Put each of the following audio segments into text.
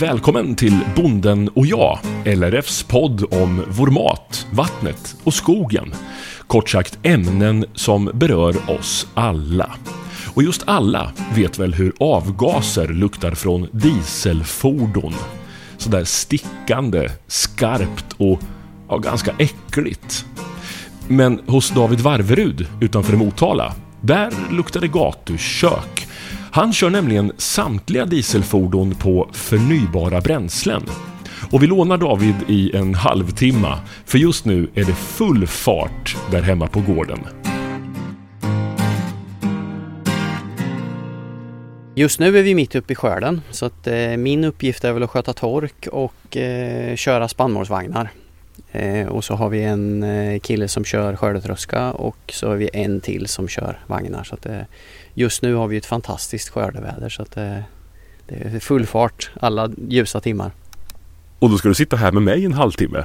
Välkommen till Bonden och jag, LRFs podd om vår mat, vattnet och skogen. Kort sagt ämnen som berör oss alla. Och just alla vet väl hur avgaser luktar från dieselfordon. Sådär stickande, skarpt och ja, ganska äckligt. Men hos David Varverud utanför Motala, där luktar det gatukök. Han kör nämligen samtliga dieselfordon på förnybara bränslen. Och vi lånar David i en halvtimme, för just nu är det full fart där hemma på gården. Just nu är vi mitt uppe i skörden så att eh, min uppgift är väl att sköta tork och eh, köra spannmålsvagnar. Eh, och så har vi en eh, kille som kör skördetröska och så har vi en till som kör vagnar. Så att, eh, just nu har vi ett fantastiskt skördeväder så att det är full fart alla ljusa timmar. Och då ska du sitta här med mig en halvtimme?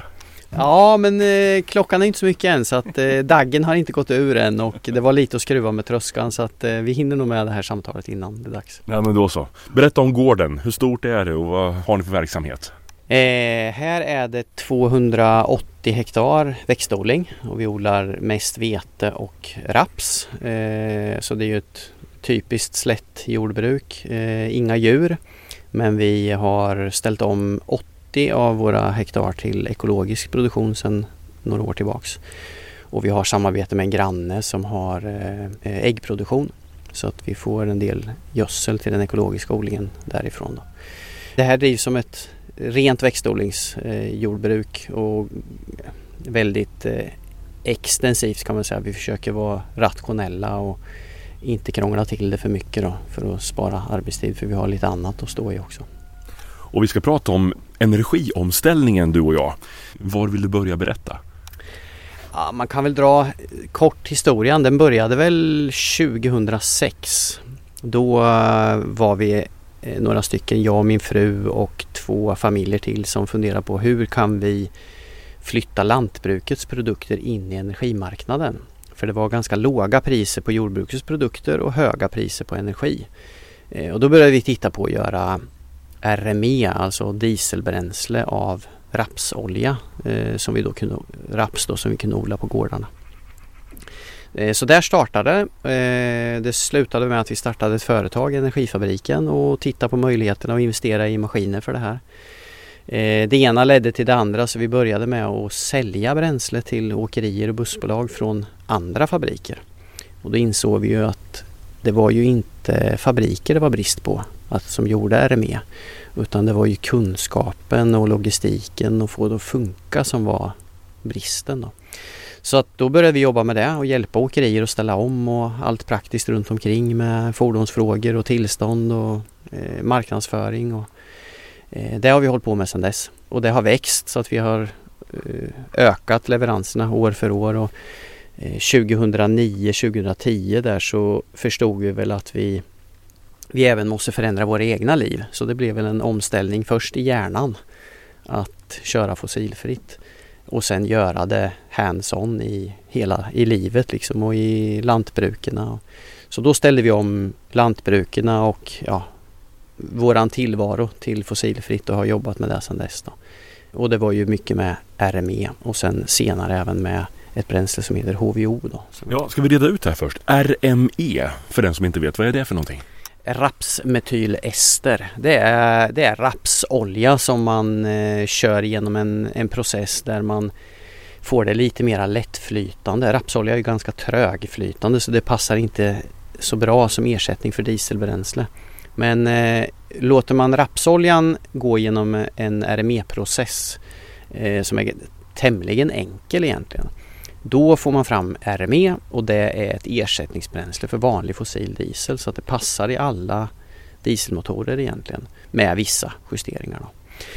Ja men eh, klockan är inte så mycket än så att eh, daggen har inte gått ur än och det var lite att skruva med tröskan så att eh, vi hinner nog med det här samtalet innan det är dags. Ja men då så. Berätta om gården. Hur stort är det och vad har ni för verksamhet? Eh, här är det 280 hektar växtodling och vi odlar mest vete och raps. Eh, så det är ju ett typiskt slätt jordbruk. Eh, inga djur. Men vi har ställt om 80 av våra hektar till ekologisk produktion sedan några år tillbaks. Och vi har samarbete med en granne som har eh, äggproduktion. Så att vi får en del gödsel till den ekologiska odlingen därifrån. Då. Det här drivs som ett rent växtodlingsjordbruk och väldigt eh, extensivt kan man säga. Vi försöker vara rationella och inte krångla till det för mycket då för att spara arbetstid för vi har lite annat att stå i också. Och vi ska prata om energiomställningen du och jag. Var vill du börja berätta? Ja, man kan väl dra kort historien. Den började väl 2006. Då eh, var vi Eh, några stycken, jag och min fru och två familjer till som funderar på hur kan vi flytta lantbrukets produkter in i energimarknaden. För det var ganska låga priser på jordbrukets produkter och höga priser på energi. Eh, och då började vi titta på att göra RME, alltså dieselbränsle av rapsolja eh, som vi då kunde, raps då, som vi kunde odla på gårdarna. Eh, så där startade det. det. slutade med att vi startade ett företag, Energifabriken och tittade på möjligheterna att investera i maskiner för det här. Eh, det ena ledde till det andra så vi började med att sälja bränsle till åkerier och bussbolag från andra fabriker. Och då insåg vi ju att det var ju inte fabriker det var brist på att, som gjorde RME utan det var ju kunskapen och logistiken och få det att funka som var bristen. Då. Så att då började vi jobba med det och hjälpa åkerier att ställa om och allt praktiskt runt omkring med fordonsfrågor och tillstånd och eh, marknadsföring. Och, eh, det har vi hållit på med sedan dess och det har växt så att vi har eh, ökat leveranserna år för år. Och, eh, 2009-2010 där så förstod vi väl att vi, vi även måste förändra våra egna liv. Så det blev väl en omställning först i hjärnan att köra fossilfritt och sen göra det hands-on i hela i livet liksom och i lantbrukerna. Så då ställde vi om lantbrukerna och ja, våran tillvaro till fossilfritt och har jobbat med det sedan dess. Då. Och det var ju mycket med RME och sen senare även med ett bränsle som heter HVO. Då. Ja, ska vi reda ut det här först? RME, för den som inte vet, vad är det för någonting? Rapsmetylester. Det är, det är rapsolja som man eh, kör genom en, en process där man får det lite mera lättflytande. Rapsolja är ju ganska trögflytande så det passar inte så bra som ersättning för dieselbränsle. Men eh, låter man rapsoljan gå genom en RME-process eh, som är tämligen enkel egentligen då får man fram RME och det är ett ersättningsbränsle för vanlig fossil diesel så att det passar i alla dieselmotorer egentligen med vissa justeringar. Då.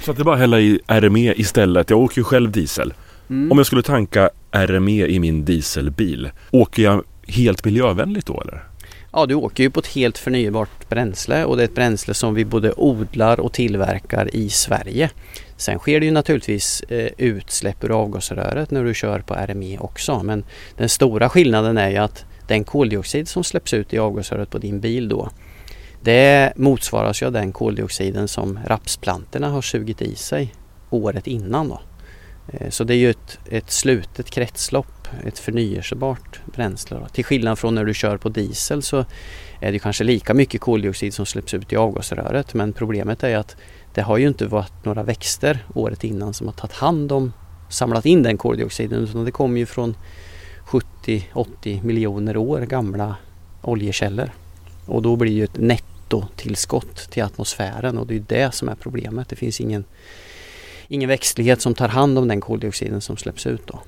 Så att det är bara att hälla i RME istället. Jag åker ju själv diesel. Mm. Om jag skulle tanka RME i min dieselbil, åker jag helt miljövänligt då eller? Ja, du åker ju på ett helt förnybart bränsle och det är ett bränsle som vi både odlar och tillverkar i Sverige. Sen sker det ju naturligtvis eh, utsläpp ur avgasröret när du kör på RME också men den stora skillnaden är ju att den koldioxid som släpps ut i avgasröret på din bil då det motsvaras ju av den koldioxiden som rapsplantorna har sugit i sig året innan. Då. Eh, så det är ju ett, ett slutet kretslopp, ett förnyelsebart bränsle. Då. Till skillnad från när du kör på diesel så är det kanske lika mycket koldioxid som släpps ut i avgasröret men problemet är att det har ju inte varit några växter året innan som har tagit hand om, samlat in den koldioxiden utan det kommer ju från 70-80 miljoner år gamla oljekällor. Och då blir det ju ett nettotillskott till atmosfären och det är det som är problemet. Det finns ingen, ingen växtlighet som tar hand om den koldioxiden som släpps ut då.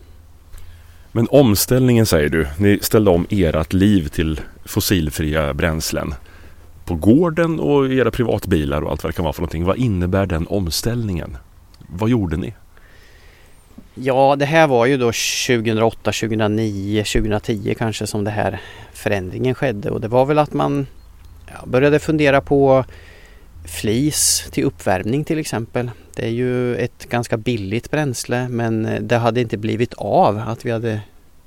Men omställningen säger du, ni ställde om ert liv till fossilfria bränslen på gården och era privatbilar och allt vad det kan vara för någonting. Vad innebär den omställningen? Vad gjorde ni? Ja, det här var ju då 2008, 2009, 2010 kanske som det här förändringen skedde och det var väl att man började fundera på flis till uppvärmning till exempel. Det är ju ett ganska billigt bränsle men det hade inte blivit av att vi hade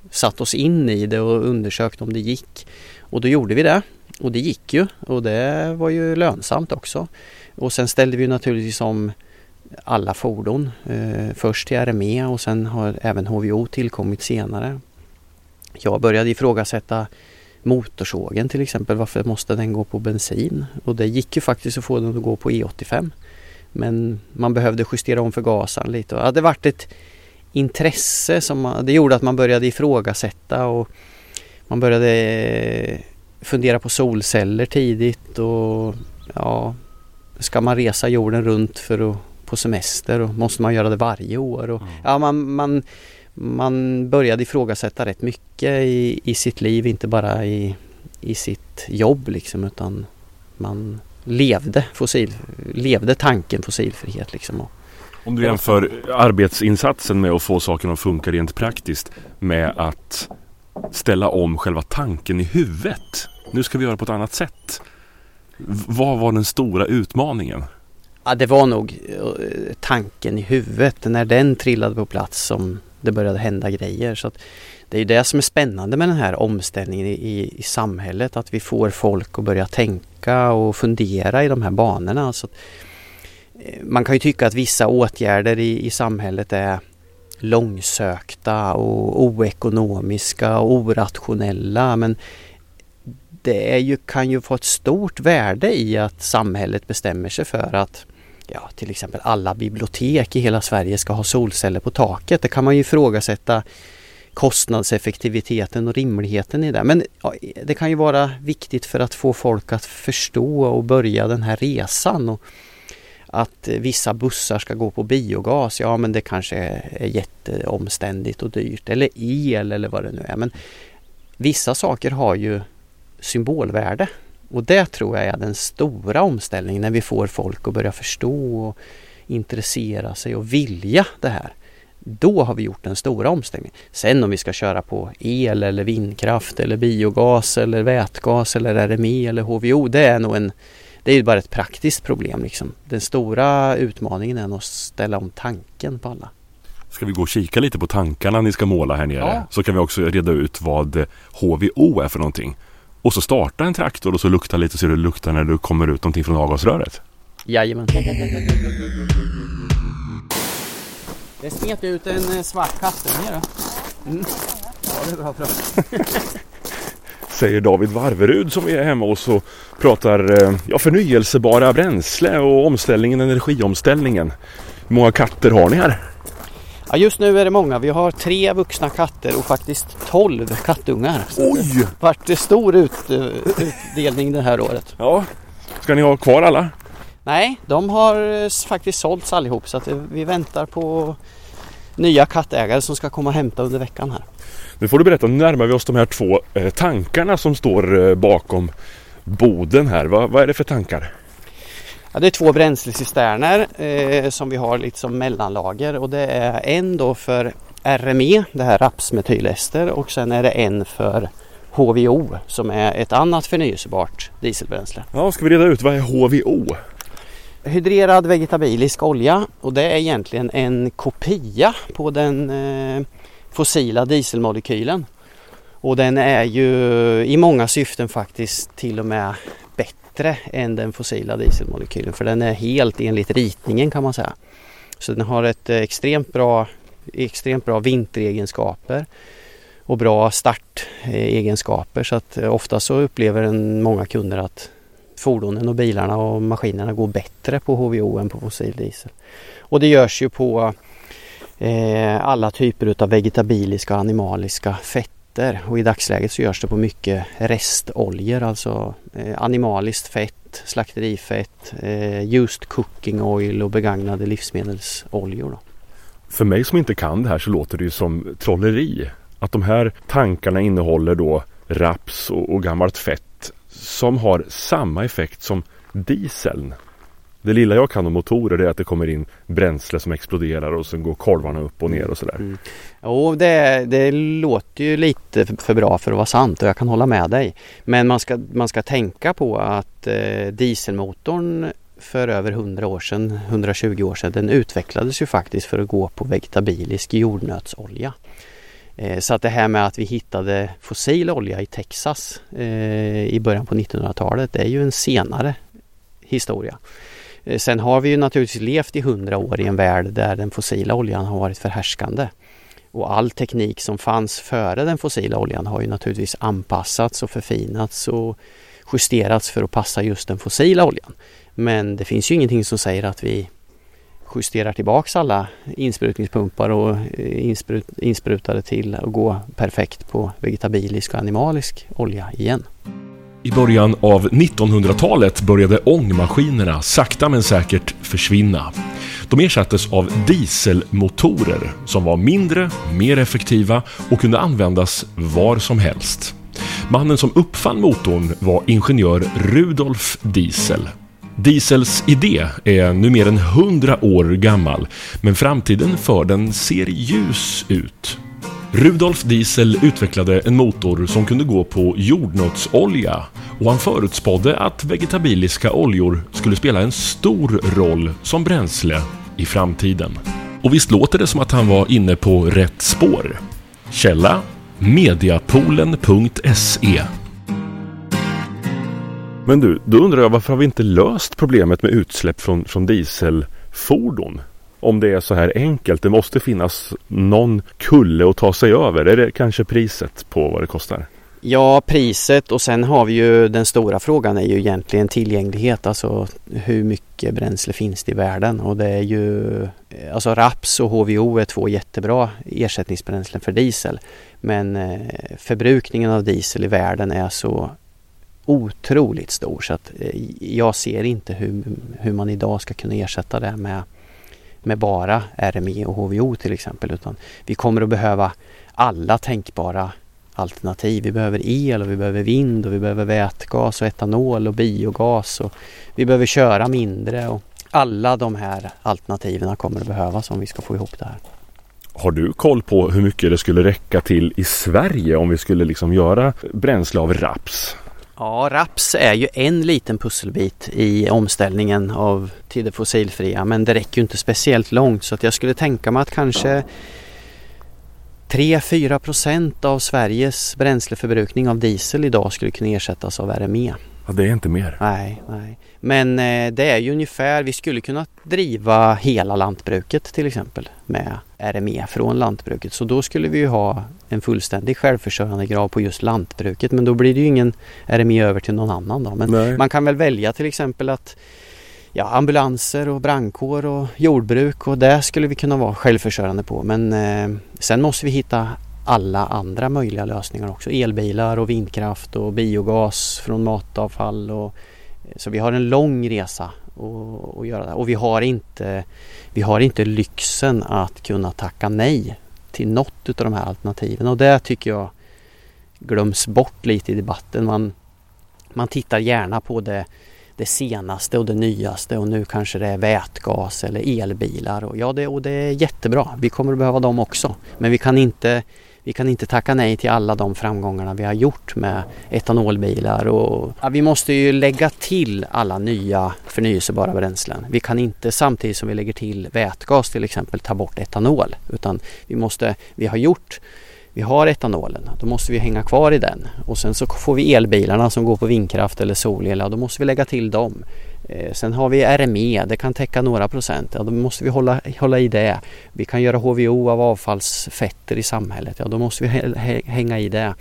satt oss in i det och undersökt om det gick. Och då gjorde vi det. Och det gick ju och det var ju lönsamt också. Och sen ställde vi naturligtvis om alla fordon. Eh, först till RME och sen har även HVO tillkommit senare. Jag började ifrågasätta motorsågen till exempel. Varför måste den gå på bensin? Och det gick ju faktiskt att få den att gå på E85. Men man behövde justera om förgasaren lite. Och det hade varit ett intresse som det gjorde att man började ifrågasätta och man började fundera på solceller tidigt och ja, ska man resa jorden runt för att, på semester och måste man göra det varje år? Och, mm. ja, man, man, man började ifrågasätta rätt mycket i, i sitt liv, inte bara i, i sitt jobb liksom utan man levde, fossil, levde tanken fossilfrihet. Liksom. Om du jämför arbetsinsatsen med att få sakerna att funka rent praktiskt med att ställa om själva tanken i huvudet. Nu ska vi göra på ett annat sätt. Vad var den stora utmaningen? Ja, det var nog eh, tanken i huvudet när den trillade på plats som det började hända grejer. Så det är det som är spännande med den här omställningen i, i, i, samhället. Att vi får folk att börja tänka och fundera i de här banorna. Så eh, man kan ju tycka att vissa åtgärder i, i samhället är långsökta och oekonomiska och orationella. Men det är ju, kan ju få ett stort värde i att samhället bestämmer sig för att ja, till exempel alla bibliotek i hela Sverige ska ha solceller på taket. Det kan man ju ifrågasätta kostnadseffektiviteten och rimligheten i det. Men ja, det kan ju vara viktigt för att få folk att förstå och börja den här resan. Och att vissa bussar ska gå på biogas, ja men det kanske är jätteomständigt och dyrt. Eller el eller vad det nu är. Men vissa saker har ju symbolvärde. Och det tror jag är den stora omställningen när vi får folk att börja förstå och intressera sig och vilja det här. Då har vi gjort den stora omställningen. Sen om vi ska köra på el eller vindkraft eller biogas eller vätgas eller RME eller HVO. Det är nog en det är bara ett praktiskt problem. Liksom. Den stora utmaningen är att ställa om tanken på alla. Ska vi gå och kika lite på tankarna ni ska måla här nere? Ja. Så kan vi också reda ut vad HVO är för någonting. Och så starta en traktor och så lukta lite så det luktar när det kommer ut någonting från avgasröret. Jajamän. Det smet ut en eh, svart kattunge då. Mm. Ja, det är bra. bra. Säger David Varverud som är hemma hos och pratar eh, ja, förnyelsebara bränsle och omställningen, energiomställningen. Hur många katter har ni här? Ja, just nu är det många. Vi har tre vuxna katter och faktiskt tolv kattungar. Oj! Det vart stor ut, utdelning det här året. Ja. Ska ni ha kvar alla? Nej, de har faktiskt sålts allihop så att vi väntar på nya kattägare som ska komma och hämta under veckan här. Nu får du berätta, nu närmar vi oss de här två eh, tankarna som står eh, bakom boden här. Va, vad är det för tankar? Ja, det är två bränslecisterner eh, som vi har lite som mellanlager och det är en då för RME, det här rapsmetylester och sen är det en för HVO som är ett annat förnyelsebart dieselbränsle. Ja, ska vi reda ut vad är HVO? Hydrerad vegetabilisk olja och det är egentligen en kopia på den eh, fossila dieselmolekylen. Och den är ju i många syften faktiskt till och med bättre än den fossila dieselmolekylen för den är helt enligt ritningen kan man säga. Så den har ett extremt bra, extremt bra vinteregenskaper och bra startegenskaper så att eh, ofta så upplever en många kunder att fordonen och bilarna och maskinerna går bättre på HVO än på fossil diesel. Och det görs ju på eh, alla typer av vegetabiliska och animaliska fetter och i dagsläget så görs det på mycket restoljor, alltså eh, animaliskt fett, slakterifett, eh, used cooking oil och begagnade livsmedelsoljor. Då. För mig som inte kan det här så låter det ju som trolleri. Att de här tankarna innehåller då raps och, och gammalt fett som har samma effekt som dieseln. Det lilla jag kan om motorer är att det kommer in bränsle som exploderar och sen går kolvarna upp och ner och sådär. Mm. Jo, det, det låter ju lite för bra för att vara sant och jag kan hålla med dig. Men man ska, man ska tänka på att eh, dieselmotorn för över 100 år sedan, 120 år sedan, den utvecklades ju faktiskt för att gå på vegetabilisk jordnötsolja. Eh, så att det här med att vi hittade fossil olja i Texas eh, i början på 1900-talet, det är ju en senare historia. Eh, sen har vi ju naturligtvis levt i 100 år i en värld där den fossila oljan har varit förhärskande. Och all teknik som fanns före den fossila oljan har ju naturligtvis anpassats och förfinats och justerats för att passa just den fossila oljan. Men det finns ju ingenting som säger att vi justerar tillbaks alla insprutningspumpar och eh, insprut, insprutade till att gå perfekt på vegetabilisk och animalisk olja igen. I början av 1900-talet började ångmaskinerna sakta men säkert försvinna. De ersattes av dieselmotorer som var mindre, mer effektiva och kunde användas var som helst. Mannen som uppfann motorn var ingenjör Rudolf Diesel Diesels idé är nu mer än 100 år gammal, men framtiden för den ser ljus ut. Rudolf Diesel utvecklade en motor som kunde gå på jordnötsolja och han förutspådde att vegetabiliska oljor skulle spela en stor roll som bränsle i framtiden. Och visst låter det som att han var inne på rätt spår? Källa Mediapolen.se men du, då undrar jag varför har vi inte löst problemet med utsläpp från, från dieselfordon? Om det är så här enkelt. Det måste finnas någon kulle att ta sig över. Är det kanske priset på vad det kostar? Ja, priset och sen har vi ju den stora frågan är ju egentligen tillgänglighet. Alltså hur mycket bränsle finns det i världen? Och det är ju alltså raps och HVO är två jättebra ersättningsbränslen för diesel. Men eh, förbrukningen av diesel i världen är så otroligt stor så att eh, jag ser inte hur, hur man idag ska kunna ersätta det med, med bara RME och HVO till exempel utan vi kommer att behöva alla tänkbara alternativ. Vi behöver el och vi behöver vind och vi behöver vätgas och etanol och biogas och vi behöver köra mindre och alla de här alternativen kommer att behövas om vi ska få ihop det här. Har du koll på hur mycket det skulle räcka till i Sverige om vi skulle liksom göra bränsle av raps? Ja, raps är ju en liten pusselbit i omställningen av till det fossilfria men det räcker ju inte speciellt långt så att jag skulle tänka mig att kanske 3-4 procent av Sveriges bränsleförbrukning av diesel idag skulle kunna ersättas av RME. Ja, det är inte mer. Nej, nej. Men eh, det är ju ungefär, vi skulle kunna driva hela lantbruket till exempel med RME från lantbruket. Så då skulle vi ju ha en fullständig självförsörjandegrad på just lantbruket. Men då blir det ju ingen RME över till någon annan då. Men nej. man kan väl välja till exempel att ja, ambulanser och brandkår och jordbruk och det skulle vi kunna vara självförsörjande på. Men eh, sen måste vi hitta alla andra möjliga lösningar också. Elbilar och vindkraft och biogas från matavfall. Och, så vi har en lång resa att göra det. Och vi har, inte, vi har inte lyxen att kunna tacka nej till något av de här alternativen. Och det tycker jag glöms bort lite i debatten. Man, man tittar gärna på det, det senaste och det nyaste och nu kanske det är vätgas eller elbilar. Och ja, det, och det är jättebra. Vi kommer att behöva dem också. Men vi kan inte vi kan inte tacka nej till alla de framgångarna vi har gjort med etanolbilar och ja, vi måste ju lägga till alla nya förnyelsebara bränslen. Vi kan inte samtidigt som vi lägger till vätgas till exempel ta bort etanol utan vi måste, vi har gjort vi har etanolen, då måste vi hänga kvar i den och sen så får vi elbilarna som går på vindkraft eller solel, då måste vi lägga till dem. Eh, sen har vi RME, det kan täcka några procent, ja, då måste vi hålla, hålla i det. Vi kan göra HVO av avfallsfetter i samhället, ja, då måste vi hänga i det.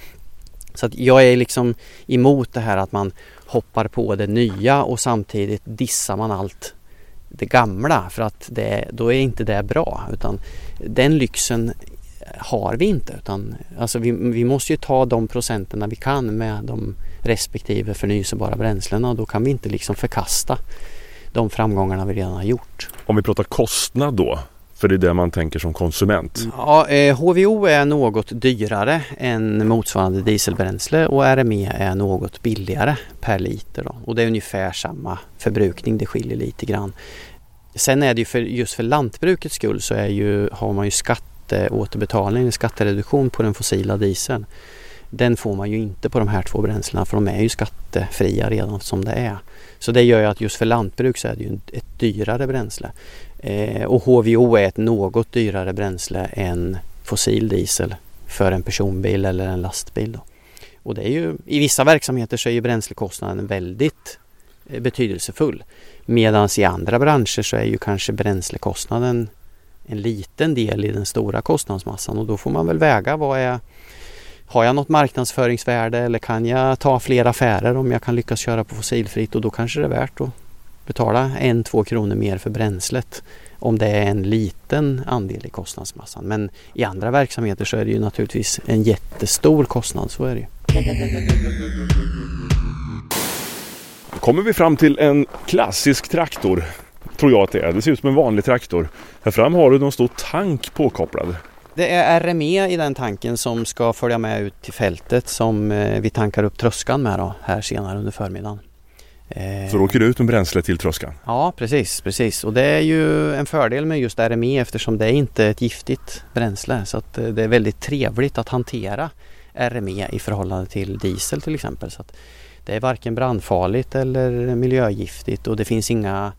Så att jag är liksom emot det här att man hoppar på det nya och samtidigt dissar man allt det gamla för att det, då är inte det bra utan den lyxen har vi inte utan alltså vi, vi måste ju ta de procenterna vi kan med de respektive förnyelsebara bränslena och då kan vi inte liksom förkasta de framgångarna vi redan har gjort. Om vi pratar kostnad då? För det är det man tänker som konsument. Ja, eh, HVO är något dyrare än motsvarande dieselbränsle och RME är något billigare per liter. Då. Och det är ungefär samma förbrukning, det skiljer lite grann. Sen är det ju för, just för lantbrukets skull så är ju, har man ju skatteåterbetalning, skattereduktion på den fossila dieseln. Den får man ju inte på de här två bränslena för de är ju skattefria redan som det är. Så det gör ju att just för lantbruk så är det ju ett dyrare bränsle. Eh, och HVO är ett något dyrare bränsle än fossil diesel för en personbil eller en lastbil. Då. Och det är ju, I vissa verksamheter så är ju bränslekostnaden väldigt eh, betydelsefull. Medan i andra branscher så är ju kanske bränslekostnaden en liten del i den stora kostnadsmassan och då får man väl väga vad är har jag något marknadsföringsvärde eller kan jag ta fler affärer om jag kan lyckas köra på fossilfritt och då kanske det är värt att betala en, två kronor mer för bränslet om det är en liten andel i kostnadsmassan. Men i andra verksamheter så är det ju naturligtvis en jättestor kostnad, så är det ju. Då kommer vi fram till en klassisk traktor, tror jag att det är. Det ser ut som en vanlig traktor. Här fram har du någon stor tank påkopplad. Det är RME i den tanken som ska följa med ut till fältet som eh, vi tankar upp tröskan med då, här senare under förmiddagen. Så då åker du ut med bränsle till tröskan? Ja precis, precis. Och det är ju en fördel med just RME eftersom det är inte ett giftigt bränsle. Så att eh, det är väldigt trevligt att hantera RME i förhållande till diesel till exempel. Så att det är varken brandfarligt eller miljögiftigt och det finns inga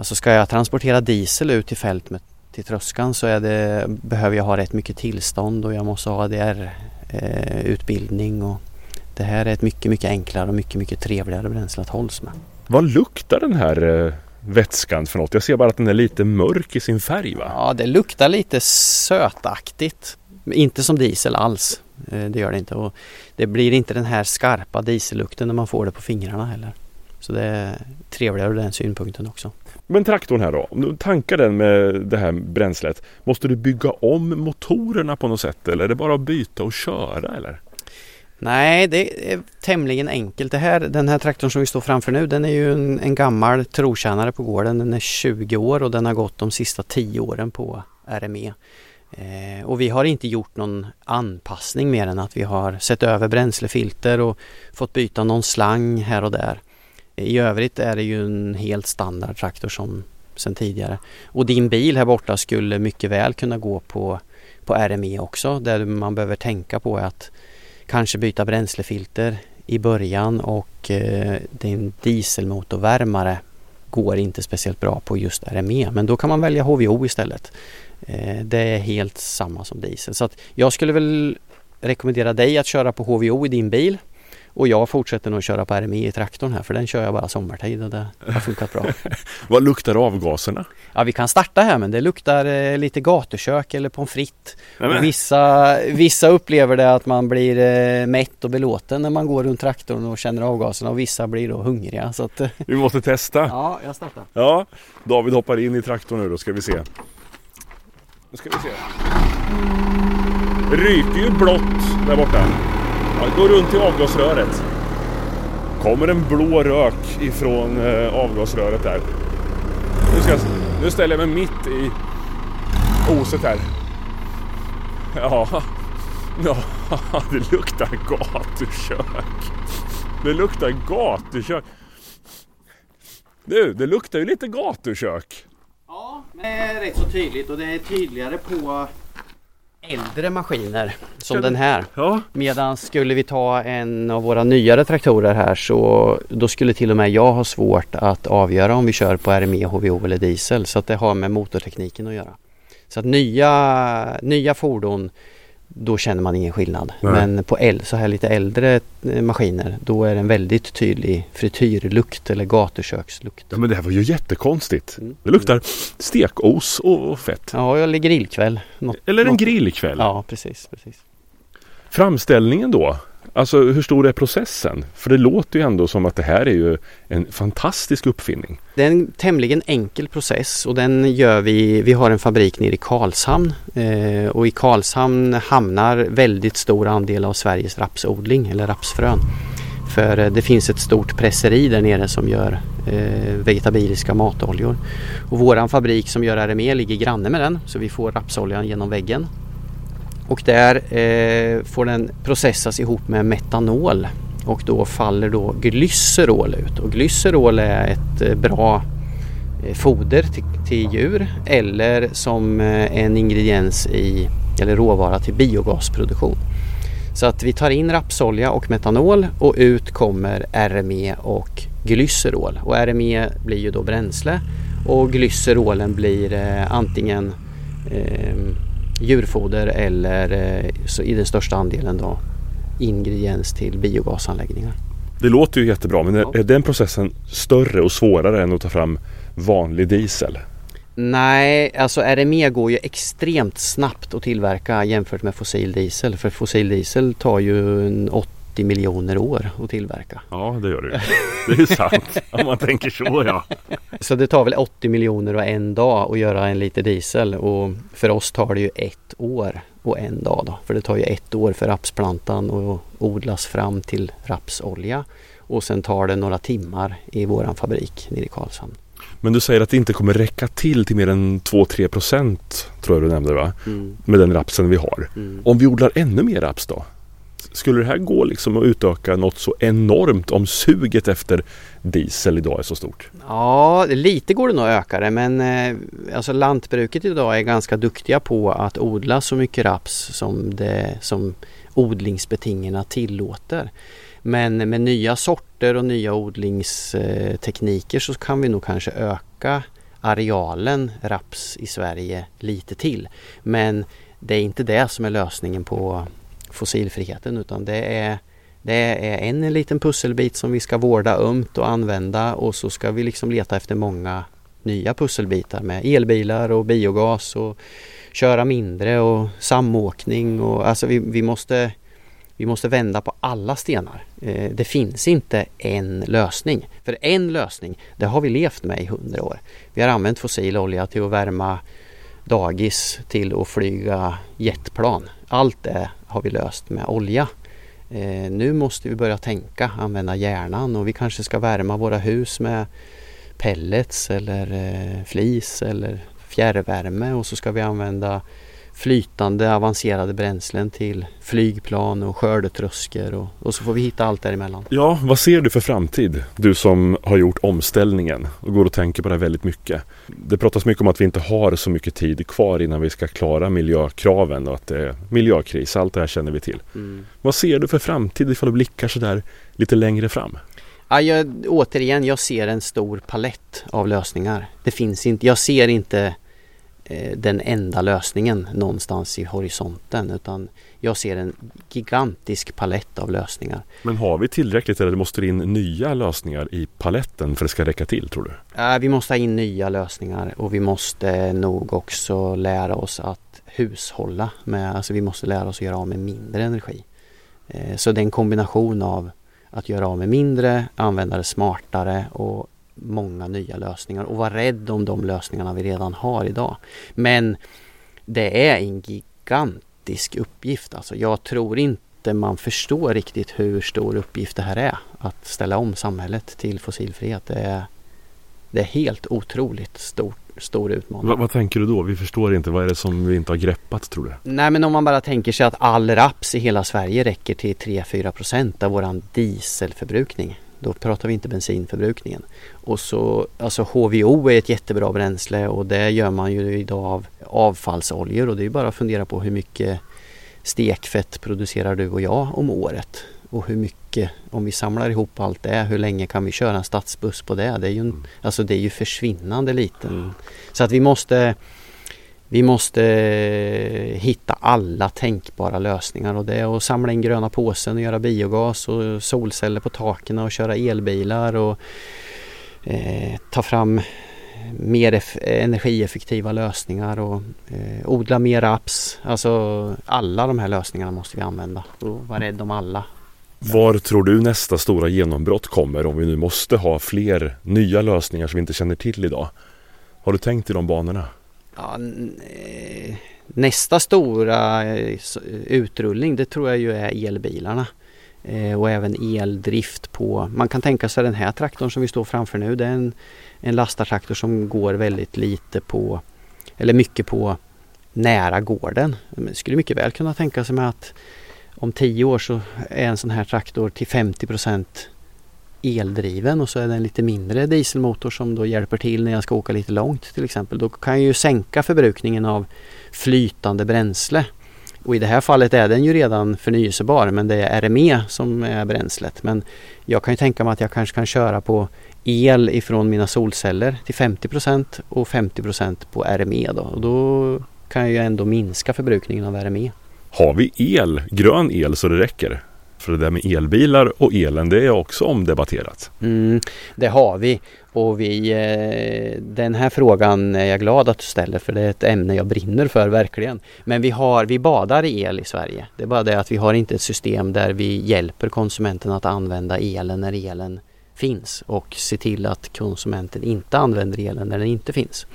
Alltså ska jag transportera diesel ut till fält med, till tröskan så det, behöver jag ha rätt mycket tillstånd och jag måste ha ADR-utbildning eh, och det här är ett mycket, mycket enklare och mycket, mycket trevligare bränsle att hålls med. Vad luktar den här eh, vätskan för något? Jag ser bara att den är lite mörk i sin färg va? Ja, det luktar lite sötaktigt. Inte som diesel alls. Eh, det gör det inte. Och det blir inte den här skarpa diesellukten när man får det på fingrarna heller. Så det är trevligare ur den synpunkten också. Men traktorn här då, om du tankar den med det här bränslet. Måste du bygga om motorerna på något sätt eller är det bara att byta och köra eller? Nej, det är tämligen enkelt. Det här, den här traktorn som vi står framför nu den är ju en, en gammal trotjänare på gården. Den är 20 år och den har gått de sista 10 åren på RME. Eh, och vi har inte gjort någon anpassning mer än att vi har sett över bränslefilter och fått byta någon slang här och där. I övrigt är det ju en helt standard traktor som sen tidigare. Och din bil här borta skulle mycket väl kunna gå på, på RME också. Där man behöver tänka på att kanske byta bränslefilter i början och eh, din dieselmotorvärmare går inte speciellt bra på just RME men då kan man välja HVO istället. Eh, det är helt samma som diesel så att jag skulle väl rekommendera dig att köra på HVO i din bil och jag fortsätter nog köra på RMI i traktorn här för den kör jag bara sommartid och det har funkat bra. Vad luktar avgaserna? Ja vi kan starta här men det luktar eh, lite gatukök eller pommes frites. Och vissa, vissa upplever det att man blir eh, mätt och belåten när man går runt traktorn och känner avgaserna och vissa blir då hungriga. Så att, vi måste testa. Ja, jag startar. Ja, David hoppar in i traktorn nu då ska vi se. Nu ska vi se. Ryker ju blått där borta. Ja, går runt i avgasröret. Kommer en blå rök ifrån eh, avgasröret där. Nu, ska, nu ställer jag mig mitt i oset här. Ja, ja det luktar gatukök. Det luktar gatukök. Du, det luktar ju lite gatukök. Ja, det är rätt så tydligt och det är tydligare på äldre maskiner som den här. Ja. Medan skulle vi ta en av våra nyare traktorer här så då skulle till och med jag ha svårt att avgöra om vi kör på RME, HVO eller diesel så att det har med motortekniken att göra. Så att nya, nya fordon då känner man ingen skillnad. Nej. Men på äl- så här lite äldre eh, maskiner då är det en väldigt tydlig frityrlukt eller gatukökslukt. Ja, men det här var ju jättekonstigt. Mm. Det luktar stekos och fett. Ja, eller grillkväll. Något, Eller en något- grillkväll. Ja, precis. precis. Framställningen då? Alltså hur stor är processen? För det låter ju ändå som att det här är ju en fantastisk uppfinning. Det är en tämligen enkel process och den gör vi, vi har en fabrik nere i Karlshamn eh, och i Karlshamn hamnar väldigt stor andel av Sveriges rapsodling eller rapsfrön. För eh, det finns ett stort presseri där nere som gör eh, vegetabiliska matoljor. Och våran fabrik som gör RME ligger granne med den så vi får rapsoljan genom väggen. Och där eh, får den processas ihop med metanol och då faller då glycerol ut. Och glycerol är ett eh, bra eh, foder till, till djur eller som eh, en ingrediens i eller råvara till biogasproduktion. Så att vi tar in rapsolja och metanol och ut kommer RME och glycerol. Och RME blir ju då bränsle och glycerolen blir eh, antingen eh, djurfoder eller eh, så i den största andelen då ingrediens till biogasanläggningar. Det låter ju jättebra men är, är den processen större och svårare än att ta fram vanlig diesel? Nej, alltså RME går ju extremt snabbt att tillverka jämfört med fossil diesel. För fossil diesel tar ju en 80 miljoner år att tillverka. Ja det gör det. Det är ju sant om man tänker så ja. Så det tar väl 80 miljoner och en dag att göra en liter diesel och för oss tar det ju ett år och en dag då. För det tar ju ett år för rapsplantan att odlas fram till rapsolja och sen tar det några timmar i våran fabrik nere i Karlshamn. Men du säger att det inte kommer räcka till till mer än 2-3 procent tror jag du nämnde va? Mm, Med den rapsen vi har. mm. Om vi odlar ännu mer raps då? Skulle det här gå liksom att utöka något så enormt om suget efter diesel idag är så stort? Ja, lite går det nog att öka det men eh, alltså lantbruket idag är ganska duktiga på att odla så mycket raps som, det, som odlingsbetingelserna tillåter. Men med nya sorter och nya odlingstekniker så kan vi nog kanske öka arealen raps i Sverige lite till. Men det är inte det som är lösningen på fossilfriheten utan det är det är en liten pusselbit som vi ska vårda ömt och använda och så ska vi liksom leta efter många nya pusselbitar med elbilar och biogas och köra mindre och samåkning och alltså vi, vi måste vi måste vända på alla stenar. Eh, det finns inte en lösning. För en lösning, det har vi levt med i hundra år. Vi har använt fossil olja till att värma dagis, till att flyga jetplan. Allt det har vi löst med olja. Eh, nu måste vi börja tänka, använda hjärnan och vi kanske ska värma våra hus med pellets eller eh, flis eller fjärrvärme och så ska vi använda flytande avancerade bränslen till flygplan och skördetröskor och, och så får vi hitta allt däremellan. Ja, vad ser du för framtid? Du som har gjort omställningen och går och tänker på det väldigt mycket. Det pratas mycket om att vi inte har så mycket tid kvar innan vi ska klara miljökraven och att det är miljökris. Allt det här känner vi till. Vad ser du för framtid ifall du blickar sådär lite längre fram? Ja, jag, återigen, jag ser en stor palett av lösningar. Det finns inte, jag ser inte den enda lösningen någonstans i horisonten utan jag ser en gigantisk palett av lösningar. Men har vi tillräckligt eller måste det in nya lösningar i paletten för att det ska räcka till tror du? Eh, vi måste ha in nya lösningar och vi måste nog också lära oss att hushålla med, alltså vi måste lära oss att göra av med mindre energi. Eh, så det är en kombination av att göra av med mindre, använda det smartare och många nya lösningar och vara rädd om de lösningarna vi redan har idag. Men det är en gigantisk uppgift. Alltså jag tror inte man förstår riktigt hur stor uppgift det här är. Att ställa om samhället till fossilfrihet. Det är, det är helt otroligt stor, stor utmaning. Va, vad tänker du då? Vi förstår inte. Vad är det som vi inte har greppat tror du? Nej men om man bara tänker sig att all raps i hela Sverige räcker till 3-4 procent av våran dieselförbrukning. Då pratar vi inte bensinförbrukningen. Och så, alltså HVO är ett jättebra bränsle och det gör man ju idag av avfallsoljor och det är ju bara att fundera på hur mycket stekfett producerar du och jag om året. Och hur mycket, om vi samlar ihop allt det, hur länge kan vi köra en stadsbuss på det? Det är ju, en, alltså det är ju försvinnande liten. Så att vi måste vi måste eh, hitta alla tänkbara lösningar och det är att samla in gröna påsen och göra biogas och solceller på taken och köra elbilar och eh, ta fram mer energieffektiva lösningar och eh, odla mer raps. Alltså alla de här lösningarna måste vi använda och vara rädd om alla. Var tror du nästa stora genombrott kommer om vi nu måste ha fler nya lösningar som vi inte känner till idag? Har du tänkt i de banorna? Ja, eh, nästa stora eh, utrullning det tror jag ju är elbilarna. Eh, och även eldrift på, man kan tänka sig den här traktorn som vi står framför nu. Det är en, en lastartraktor som går väldigt lite på, eller mycket på nära gården. Man skulle mycket väl kunna tänka sig med att om tio år så är en sån här traktor till 50 eldriven och så är det en lite mindre dieselmotor som då hjälper till när jag ska åka lite långt till exempel. Då kan jag ju sänka förbrukningen av flytande bränsle. Och i det här fallet är den ju redan förnyelsebar men det är RME som är bränslet. Men jag kan ju tänka mig att jag kanske kan köra på el ifrån mina solceller till 50% och 50% på RME då. Och då kan jag ju ändå minska förbrukningen av RME. Har vi el, grön el så det räcker? För det där med elbilar och elen det är också omdebatterat. Mm, det har vi och vi, eh, den här frågan är jag glad att du ställer för det är ett ämne jag brinner för verkligen. Men vi, har, vi badar i el i Sverige. Det är bara det att vi har inte ett system där vi hjälper konsumenten att använda elen när elen finns och se till att konsumenten inte använder elen när den inte finns.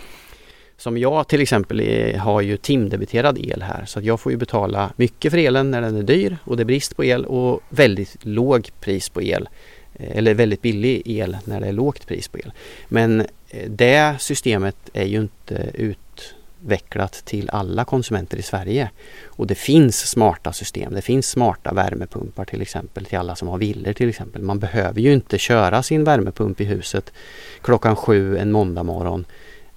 Som jag till exempel är, har ju timdebiterad el här så att jag får ju betala mycket för elen när den är dyr och det är brist på el och väldigt låg pris på el. Eh, eller väldigt billig el när det är lågt pris på el. Men eh, det systemet är ju inte utvecklat till alla konsumenter i Sverige. Och det finns smarta system. Det finns smarta värmepumpar till exempel till alla som har villor till exempel. Man behöver ju inte köra sin värmepump i huset klockan sju en måndag morgon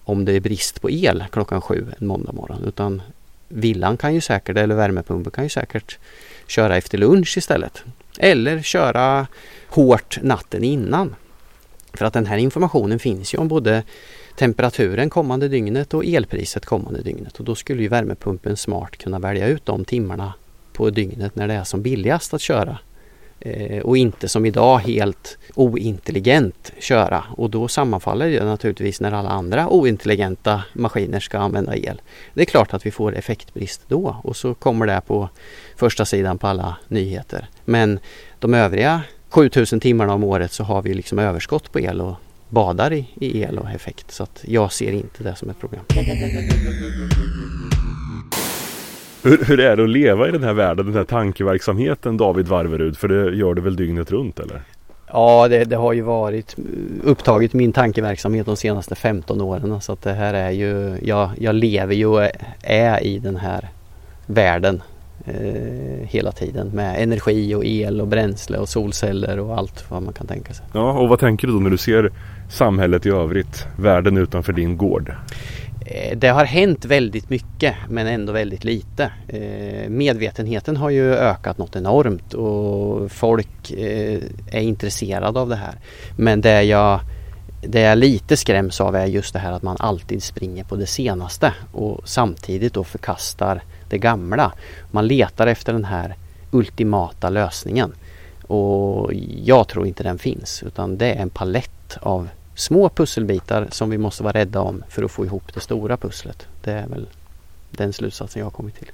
om det är brist på el klockan sju en måndag morgon. Utan villan kan ju säkert, eller värmepumpen kan ju säkert köra efter lunch istället. Eller köra hårt natten innan. För att den här informationen finns ju om både temperaturen kommande dygnet och elpriset kommande dygnet. Och då skulle ju värmepumpen smart kunna välja ut de timmarna på dygnet när det är som billigast att köra Eh, och inte som idag helt ointelligent köra och då sammanfaller det naturligtvis när alla andra ointelligenta maskiner ska använda el. Det är klart att vi får effektbrist då och så kommer det på första sidan på alla nyheter. Men de övriga 7000 timmarna om året så har vi liksom överskott på el och badar i, el och effekt så att jag ser inte det som ett problem. Hur, hur, är det att leva i den här världen, den här tankeverksamheten David Varverud? För det gör det väl dygnet runt eller? Ja, det, det, har ju varit upptagit min tankeverksamhet de senaste 15 åren. Så att det här är ju, jag, jag lever ju och är i den här världen eh, hela tiden med energi och el och bränsle och solceller och allt vad man kan tänka sig. Ja, och vad tänker du då när du ser samhället i övrigt, världen utanför din gård? Eh, det har hänt väldigt mycket men ändå väldigt lite. Eh, medvetenheten har ju ökat något enormt och folk eh, är intresserade av det här. Men det jag, det jag lite skräms av är just det här att man alltid springer på det senaste och samtidigt då förkastar det gamla. Man letar efter den här ultimata lösningen. Och jag tror inte den finns utan det är en palett av små pusselbitar som vi måste vara rädda om för att få ihop det stora pusslet. Det är väl den slutsatsen jag har kommit till.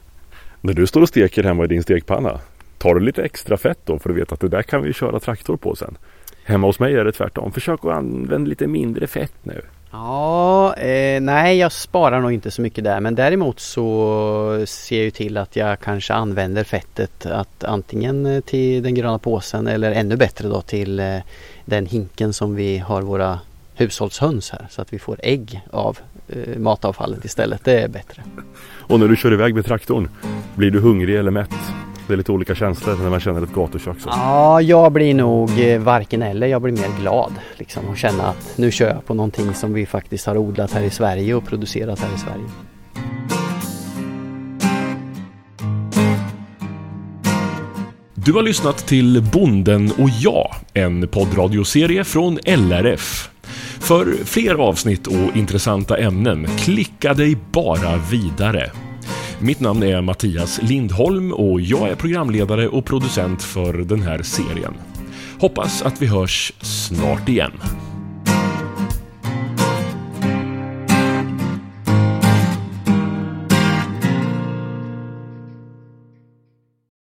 När du står och steker hemma i din stekpanna, tar du lite extra fett då för att veta att det där kan vi köra traktor på sen? Hemma hos mig är det tvärtom. Försök att använda lite mindre fett nu. Ja, eh, nej jag sparar nog inte så mycket där men däremot så ser jag till att jag kanske använder fettet att antingen till den gröna påsen eller ännu bättre då till eh, den hinken som vi har våra hushållshöns här så att vi får ägg av eh, matavfallet istället. Det är bättre. Och när du kör iväg med traktorn, blir du hungrig eller mätt? Det är lite olika känslor när man känner ett gatukök. Så. Ja, jag blir nog eh, varken eller. Jag blir mer glad liksom och känna att nu kör jag på någonting som vi faktiskt har odlat här i Sverige och producerat här i Sverige. Du har lyssnat till Bonden och jag, en poddradioserie från LRF. För fler avsnitt och intressanta ämnen, klicka dig bara vidare. Mitt namn är Mattias Lindholm och jag är programledare och producent för den här serien. Hoppas att vi hörs snart igen.